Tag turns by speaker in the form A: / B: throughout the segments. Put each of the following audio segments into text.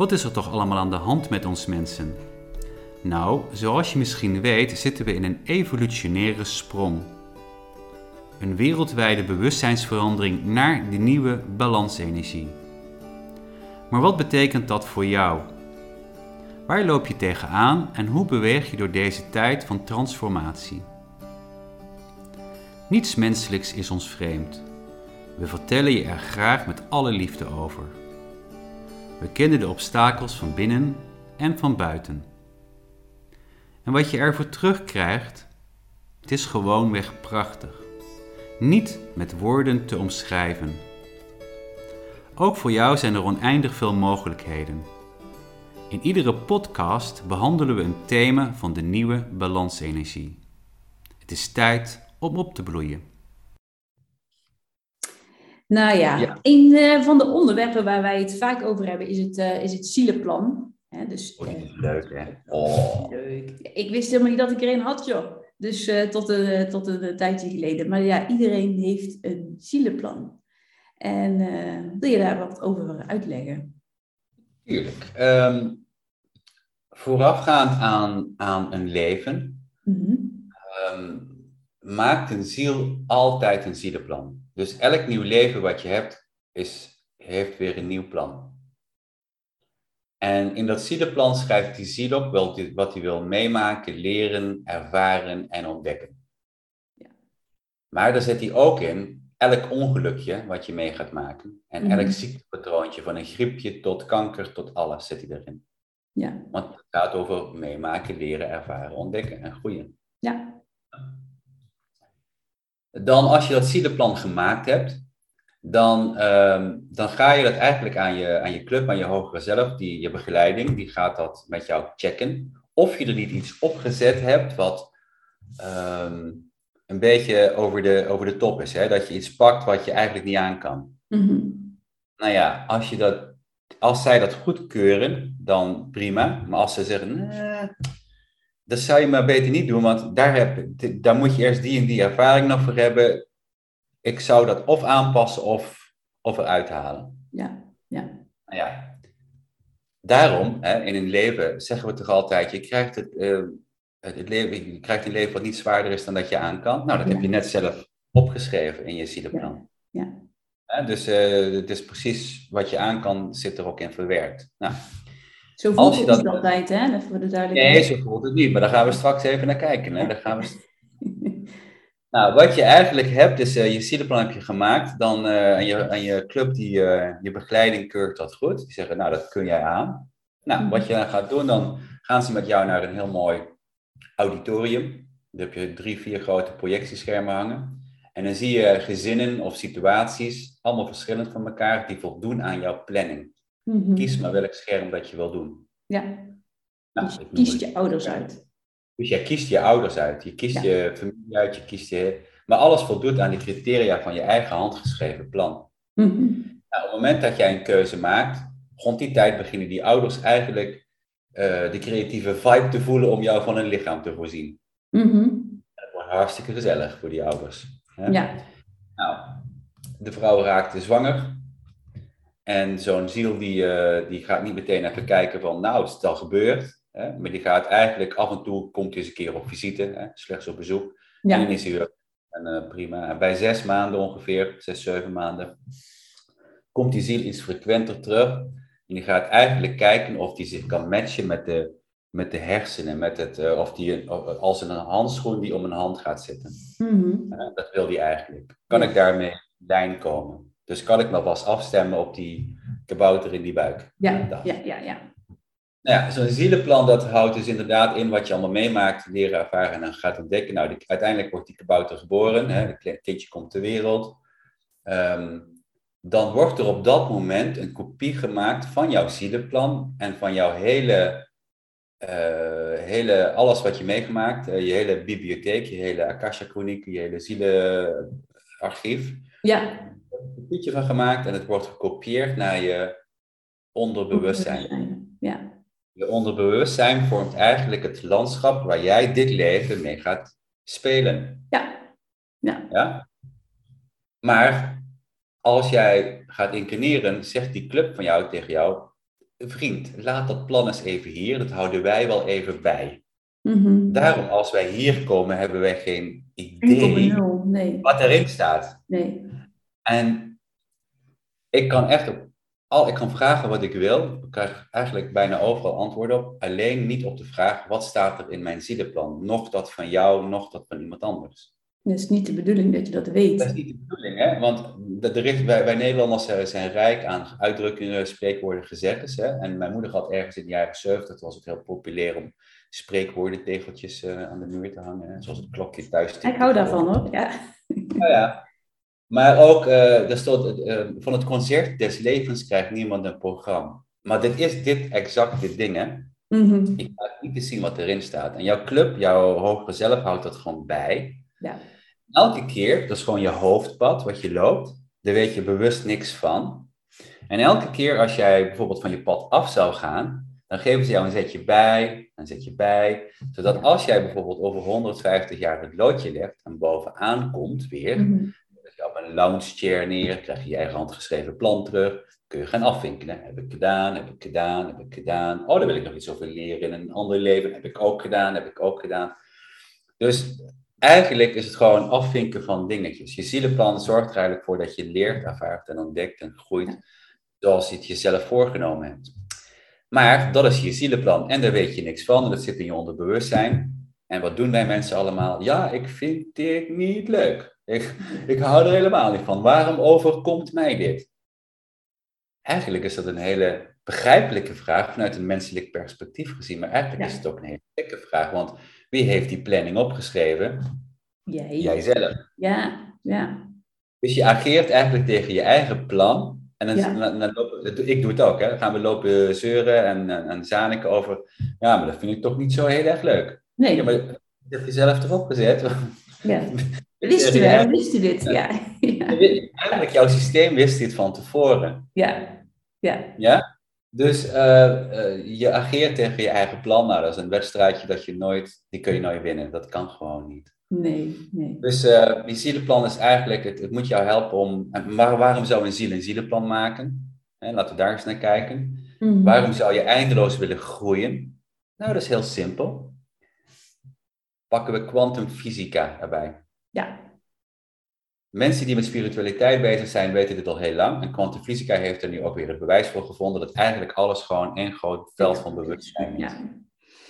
A: Wat is er toch allemaal aan de hand met ons mensen? Nou, zoals je misschien weet, zitten we in een evolutionaire sprong. Een wereldwijde bewustzijnsverandering naar de nieuwe balansenergie. Maar wat betekent dat voor jou? Waar loop je tegenaan en hoe beweeg je door deze tijd van transformatie? Niets menselijks is ons vreemd. We vertellen je er graag met alle liefde over. We kennen de obstakels van binnen en van buiten. En wat je ervoor terugkrijgt, het is gewoonweg prachtig. Niet met woorden te omschrijven. Ook voor jou zijn er oneindig veel mogelijkheden. In iedere podcast behandelen we een thema van de nieuwe balansenergie. Het is tijd om op te bloeien.
B: Nou ja,
C: Ja.
B: een eh, van de onderwerpen waar wij het vaak over hebben is het, eh, is het zielenplan. Hè, dus,
C: Oh, die
B: eh,
C: is leuk, hè? Oh.
B: leuk. Ik wist helemaal niet dat ik er een had, joh. Dus eh, tot, een, tot een, tijdje geleden. Maar ja, iedereen heeft een zielenplan. En eh, wil je daar wat over uitleggen?
C: Tuurlijk. Ehm, voorafgaand aan, aan een leven
B: Mhm.
C: ehm, maakt een ziel altijd een zielenplan. Dus elk nieuw leven wat je hebt, is, heeft weer een nieuw plan. En in dat zielenplan schrijft die ziel op wat hij wil meemaken, leren, ervaren en ontdekken.
B: Ja.
C: Maar daar zet hij ook in elk ongelukje wat je mee gaat maken. En
B: Mhm.
C: elk ziektepatroontje, van een griepje tot kanker tot alles, zet hij erin.
B: Ja,
C: Want het gaat over meemaken, leren, ervaren, ontdekken en groeien.
B: ja.
C: Dan als je dat zielenplan gemaakt hebt, dan, ehm, dan ga je dat eigenlijk aan je, aan je club, aan je hogere zelf, die, je begeleiding, die gaat dat met jou checken. Of je er niet iets opgezet hebt wat ehm, een beetje over de, over de top is. Hè? Dat je iets pakt wat je eigenlijk niet aan kan.
B: Mhm.
C: Nou ja, als, je dat, als zij dat goedkeuren, dan prima. Maar als ze zeggen, nee, dat zou je maar beter niet doen, want daar, heb, daar moet je eerst die en die ervaring nog voor hebben. Ik zou dat of aanpassen of, of eruit halen.
B: Ja, ja.
C: Ja, daarom, hè, in een leven zeggen we toch altijd, je krijgt, het, eh, het, het leven, je krijgt een leven wat niet zwaarder is dan dat je aan kan. Nou, dat heb je net zelf opgeschreven in je zielenplan.
B: Ja.
C: Dus eh, het is precies wat je aan kan, zit er ook in verwerkt. Nou,
B: Zo voelt
C: Als je
B: het
C: dat-
B: niet altijd, hè? Even voor de duidelijkheid.
C: nee, zo voelt het niet, maar daar gaan we straks even naar kijken. Hè. Daar gaan we... Nou, wat je eigenlijk hebt, is eh, je zielenplan heb je gemaakt. Dan en, je, en je club, die, eh, je begeleiding keurt dat goed. Die zeggen, nou, dat kun jij aan. Nou, wat je dan gaat doen, dan gaan ze met jou naar een heel mooi auditorium. Daar heb je drie, vier grote projectieschermen hangen. En dan zie je gezinnen of situaties, allemaal verschillend van elkaar, die voldoen aan jouw planning.
B: Mhm.
C: Kies maar welk scherm dat je wil doen.
B: Ja,
C: Nou,
B: dus
C: ik noem
B: kies
C: het-
B: je ouders uit.
C: Dus jij kiest je ouders uit, je kiest
B: Ja.
C: je familie uit, je kiest je... Maar alles voldoet aan de criteria van je eigen handgeschreven plan.
B: Mhm.
C: Nou, op het moment dat jij een keuze maakt, rond die tijd beginnen die ouders eigenlijk eh, de creatieve vibe te voelen om jou van een lichaam te voorzien.
B: Mhm.
C: Dat wordt hartstikke gezellig voor die ouders. hè?
B: Ja,
C: Nou, de vrouw raakte zwanger. En zo'n ziel die, eh, die gaat niet meteen even kijken van, nou, is het al gebeurd? Hè? Maar die gaat eigenlijk af en toe, komt hij eens een keer op visite, hè? slechts op bezoek. En dan
B: ja.
C: is hij weer en, eh, prima. En bij zes maanden ongeveer, zes, zeven maanden, komt die ziel iets frequenter terug. En die gaat eigenlijk kijken of die zich kan matchen met de, met de hersenen. Met het, eh, of die als een handschoen die om een hand gaat zitten.
B: Mhm.
C: Dat wil die eigenlijk. Kan ik daarmee lijn komen? Dus kan ik me vast afstemmen op die kabouter in die buik?
B: Ja, ja, ja, ja.
C: Nou ja, zo'n zielenplan dat houdt dus inderdaad in wat je allemaal meemaakt, leren, ervaren en dan gaat ontdekken. Nou, die- uiteindelijk wordt die kabouter geboren, hè, het kindje komt ter wereld. Ehm, dan wordt er op dat moment een kopie gemaakt van jouw zielenplan en van jouw hele, eh, hele alles wat je meegemaakt, je hele bibliotheek, je hele Akasha-chroniek, je hele zielenarchief.
B: Ja.
C: Een kopietje van gemaakt en het wordt gekopieerd naar je onderbewustzijn.
B: Ja,
C: Je onderbewustzijn vormt eigenlijk het landschap waar jij dit leven mee gaat spelen.
B: ja, ja.
C: Ja? Maar als jij gaat incarneren, zegt die club van jou tegen jou: vriend, laat dat plan eens even hier, dat houden wij wel even bij.
B: Mhm.
C: Daarom, als wij hier komen, hebben wij geen idee
B: nee.
C: wat erin staat.
B: nee.
C: En ik kan echt op al, ik kan vragen wat ik wil. Ik krijg eigenlijk bijna overal antwoorden op. Alleen niet op de vraag, wat staat er in mijn zielenplan? Nog dat van jou, nog dat van iemand anders.
B: Dat is niet de bedoeling dat je dat weet.
C: Dat is niet de bedoeling, hè? Want er is, wij, wij Nederlanders zijn rijk aan uitdrukkingen, spreekwoorden, gezegdes. Hè? En mijn moeder had ergens in de jaren 70, was het heel populair om spreekwoorden, tegeltjes eh, aan de muur te hangen. Hè? Zoals het klokje thuis.
B: Ik hou daarvan hoor. Ja.
C: Nou ja. Maar ook, stond, eh, van het concert des levens krijgt niemand een programma. Maar dit is dit exact dit ding, hè?
B: Mhm.
C: Ik ga niet te zien wat erin staat. En jouw club, jouw hogere zelf, houdt dat gewoon bij.
B: ja.
C: Elke keer, dat is gewoon je hoofdpad wat je loopt, daar weet je bewust niks van. En elke keer als jij bijvoorbeeld van je pad af zou gaan, dan geven ze jou een zetje bij, een zetje bij, zodat als jij bijvoorbeeld over 150 jaar het loodje legt en bovenaan komt weer,
B: Mhm.
C: Een lounge chair neer, krijg je je eigen handgeschreven plan terug, kun je gaan afvinkelen. Heb ik gedaan, heb ik gedaan, heb ik gedaan. Oh, daar wil ik nog iets over leren in een ander leven. Heb ik ook gedaan, heb ik ook gedaan. Dus eigenlijk is het gewoon afvinken van dingetjes. Je zielenplan zorgt er eigenlijk voor dat je leert, ervaart en ontdekt en groeit zoals je het jezelf voorgenomen hebt. Maar dat is je zielenplan en daar weet je niks van en dat zit in je onderbewustzijn. En wat doen wij mensen allemaal? Ja, ik vind dit niet leuk. Ik, ik hou er helemaal niet van. Waarom overkomt mij dit? Eigenlijk is dat een hele begrijpelijke vraag vanuit een menselijk perspectief gezien, maar eigenlijk
B: Ja.
C: is het ook een hele gekke vraag, want wie heeft die planning opgeschreven?
B: Jij.
C: Jijzelf.
B: Ja, ja.
C: Dus je ageert eigenlijk tegen je eigen plan. En dan,
B: Ja.
C: dan- dan lopen- ik doe het ook, hè. Dan gaan we lopen zeuren en, en, en zaniken over. Ja, maar dat vind ik toch niet zo heel erg leuk.
B: Nee,
C: Ja, maar je hebt jezelf erop gezet.
B: ja. Wisten wisten dit. Ja, ja.
C: Eigenlijk, jouw systeem wist dit van tevoren.
B: ja. ja.
C: Ja? Dus eh, eh, je ageert tegen je eigen plan. Nou, dat is een wedstrijdje dat je nooit, die kun je nooit winnen. Dat kan gewoon niet.
B: Nee, nee.
C: Dus eh die zielenplan is eigenlijk, het, het moet jou helpen om, en maar waarom zou een ziel een zielenplan maken? Hè, laten we daar eens naar kijken.
B: Mhm.
C: Waarom zou je eindeloos willen groeien? Nou, dat is heel simpel. Pakken we kwantumfysica erbij.
B: Ja,
C: Mensen die met spiritualiteit bezig zijn, weten dit al heel lang. En kwantumfysica heeft er nu ook weer het bewijs voor gevonden dat eigenlijk alles gewoon één groot veld van bewustzijn is.
B: ja.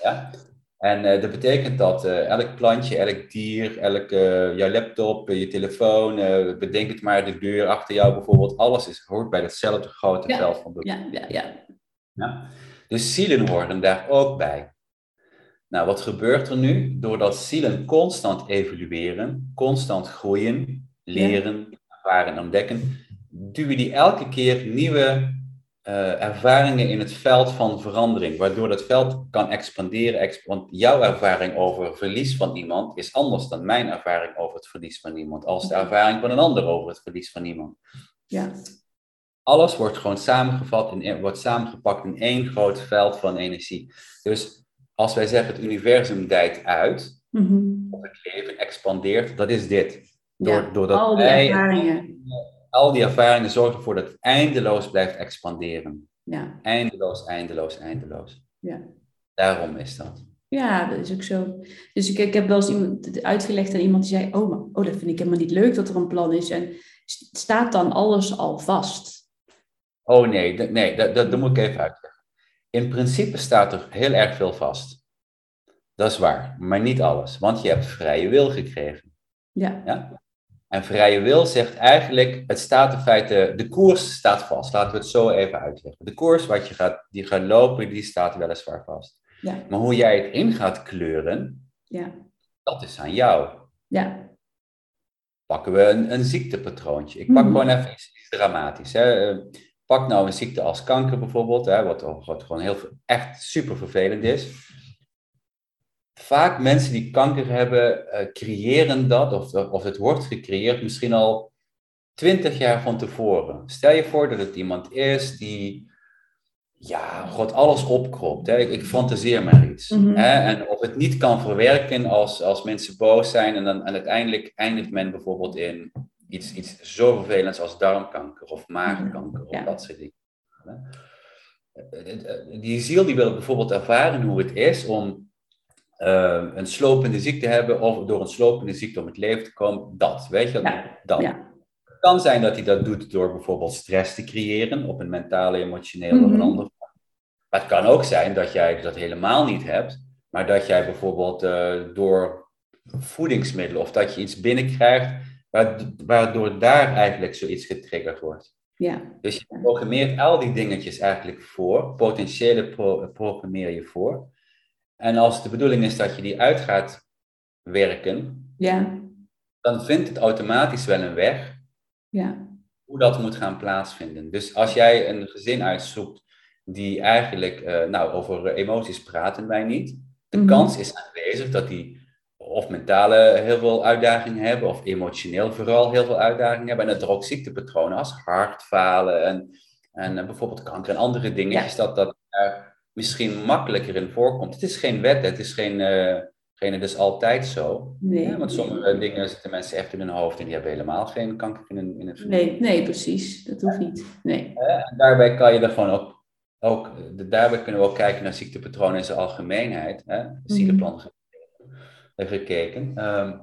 C: Ja? En eh, dat betekent dat eh, elk plantje, elk dier, elk, eh, jouw laptop, je telefoon, bedenk het maar, de deur achter jou bijvoorbeeld, alles is, hoort bij hetzelfde grote
B: Ja.
C: veld van bewustzijn.
B: Ja, ja, ja.
C: Ja? Dus zielen horen daar ook bij. Nou, wat gebeurt er nu? Doordat zielen constant evolueren, constant groeien, leren, ervaren en ontdekken, duwen die elke keer nieuwe eh, ervaringen in het veld van verandering, waardoor dat veld kan expanderen. exp- want jouw ervaring over verlies van iemand is anders dan mijn ervaring over het verlies van iemand, als de ervaring van een ander over het verlies van iemand.
B: ja.
C: Alles wordt gewoon samengevat, in, wordt samengepakt in één groot veld van energie. Dus als wij zeggen het universum dijt uit,
B: Mhm.
C: of het leven expandeert, dat is dit. Door,
B: Ja,
C: doordat
B: al die
C: wij-
B: ervaringen.
C: al die ervaringen zorgen ervoor dat het eindeloos blijft expanderen.
B: Ja,
C: Eindeloos, eindeloos, eindeloos.
B: ja.
C: Daarom is dat.
B: Ja, dat is ook zo. Dus ik, ik heb wel eens iemand uitgelegd aan iemand die zei: oh, maar, oh, dat vind ik helemaal niet leuk dat er een plan is. En st- staat dan alles al vast?
C: Oh nee, nee dat, dat, dat moet ik even uitleggen. In principe staat er heel erg veel vast. Dat is waar, maar niet alles, want je hebt vrije wil gekregen.
B: Ja,
C: Ja? En vrije wil zegt eigenlijk, het staat in feite, de koers staat vast. Laten we het zo even uitleggen. De koers wat je gaat, die gaat lopen, die staat weliswaar vast.
B: ja,
C: Maar hoe jij het in gaat kleuren,
B: ja,
C: dat is aan jou.
B: ja.
C: Pakken we een, een ziektepatroontje. Ik pak
B: Mhm.
C: gewoon even iets, iets dramatisch. Hè. Pak nou een ziekte als kanker bijvoorbeeld, hè, wat, wat gewoon heel, echt super vervelend is. Vaak mensen die kanker hebben, eh, creëren dat, of, of het wordt gecreëerd, misschien al twintig jaar van tevoren. Stel je voor dat het iemand is die, ja, god, alles opkropt. Hè. Ik, ik fantaseer maar iets.
B: Mhm.
C: Hè. En of het niet kan verwerken als, als mensen boos zijn en, dan, en uiteindelijk eindigt men bijvoorbeeld in iets, iets zo vervelends als darmkanker of maagkanker of
B: Ja.
C: dat soort dingen. hè. die ziel die wil bijvoorbeeld ervaren hoe het is om uh, een slopende ziekte te hebben of door een slopende ziekte om het leven te komen. Dat, weet je,
B: Ja,
C: dat.
B: ja.
C: Het kan zijn dat hij dat doet door bijvoorbeeld stress te creëren op een mentale, emotionele of een
B: Mhm.
C: ander vlak. Maar het kan ook zijn dat jij dat helemaal niet hebt, maar dat jij bijvoorbeeld eh, door voedingsmiddelen of dat je iets binnenkrijgt waardoor daar eigenlijk zoiets getriggerd wordt.
B: Ja,
C: Dus je programmeert al die dingetjes eigenlijk voor, potentiële pro programmeer je voor. En als de bedoeling is dat je die uit gaat werken,
B: ja,
C: dan vindt het automatisch wel een weg
B: ja,
C: hoe dat moet gaan plaatsvinden. Dus als jij een gezin uitzoekt die eigenlijk, eh, nou over emoties praten wij niet. De
B: Mhm.
C: kans is aanwezig dat die of mentale heel veel uitdagingen hebben, of emotioneel vooral heel veel uitdagingen hebben. En dat er ook ziektepatronen als hartfalen en, en eh, bijvoorbeeld kanker en andere dingetjes, dat dat er misschien makkelijker in voorkomt. Het is geen wet, het is geen, eh geen het is altijd zo.
B: nee.
C: Ja, want sommige dingen zitten mensen echt in hun hoofd en die hebben helemaal geen kanker in hun, in familie.
B: Nee, nee, precies. Dat hoeft niet. Nee.
C: En daarbij kan je er gewoon ook, ook daarbij kunnen we ook kijken naar ziektepatronen in zijn algemeenheid. Hè?
B: Mhm.
C: Ziekenplan gekeken. Ehm,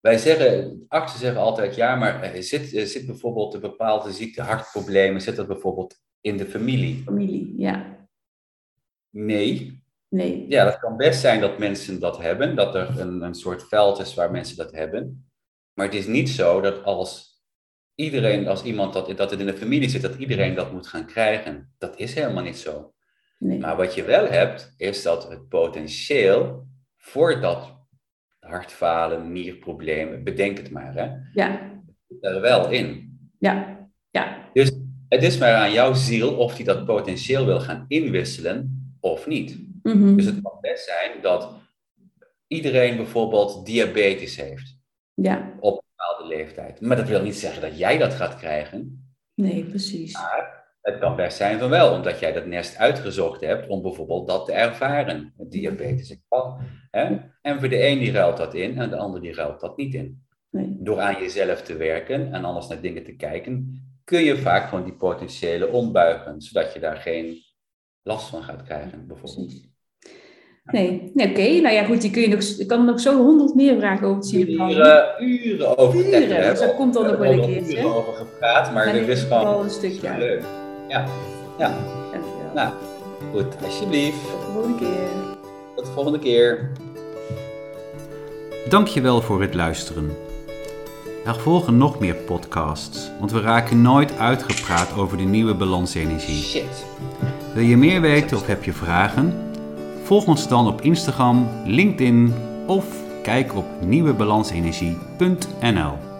C: wij zeggen, artsen zeggen altijd, ja, maar zit, zit bijvoorbeeld een bepaalde ziekte, hartproblemen, zit dat bijvoorbeeld in de familie?
B: Familie, ja.
C: Nee.
B: Nee.
C: Ja, dat kan best zijn dat mensen dat hebben, dat er een, een soort veld is waar mensen dat hebben. Maar het is niet zo dat als iedereen, als iemand dat, dat het in de familie zit, dat iedereen dat moet gaan krijgen. Dat is helemaal niet zo.
B: Nee.
C: Maar wat je wel hebt, is dat het potentieel voor dat hartfalen, nierproblemen, bedenk het maar, hè,
B: Ja,
C: er wel in.
B: ja, ja.
C: Het is maar aan jouw ziel of die dat potentieel wil gaan inwisselen of niet.
B: Mhm.
C: Dus het kan best zijn dat iedereen bijvoorbeeld diabetes heeft
B: Ja,
C: op een bepaalde leeftijd. Maar dat wil niet zeggen dat jij dat gaat krijgen.
B: nee, precies.
C: Het kan best zijn van wel, omdat jij dat nest uitgezocht hebt om bijvoorbeeld dat te ervaren. Diabetes. ik kan, Hè? En voor de een die ruilt dat in en de ander die ruilt dat niet in.
B: Nee.
C: Door aan jezelf te werken en anders naar dingen te kijken, kun je vaak gewoon die potentiële ombuigen, zodat je daar geen last van gaat krijgen, bijvoorbeeld.
B: Nee, nee oké. Nou ja, goed, je, kun je nog, je kan er nog zo honderd meer vragen over het zielenplan.
C: Uren, uren over
B: Uren, dat komt dan
C: er
B: nog wel een keertje.
C: uren over gepraat, maar
B: in
C: is gewoon
B: een stukje.
C: leuk. Ja, ja.
B: Dankjewel.
C: Nou, goed, alsjeblieft.
B: Tot de volgende keer.
C: Tot de volgende keer.
A: Dankjewel voor het luisteren. Er volgen nog meer podcasts, want we raken nooit uitgepraat over de nieuwe balansenergie.
C: Shit.
A: Wil je meer weten of heb je vragen? Volg ons dan op Instagram, LinkedIn of kijk op nieuwebalansenergie.nl.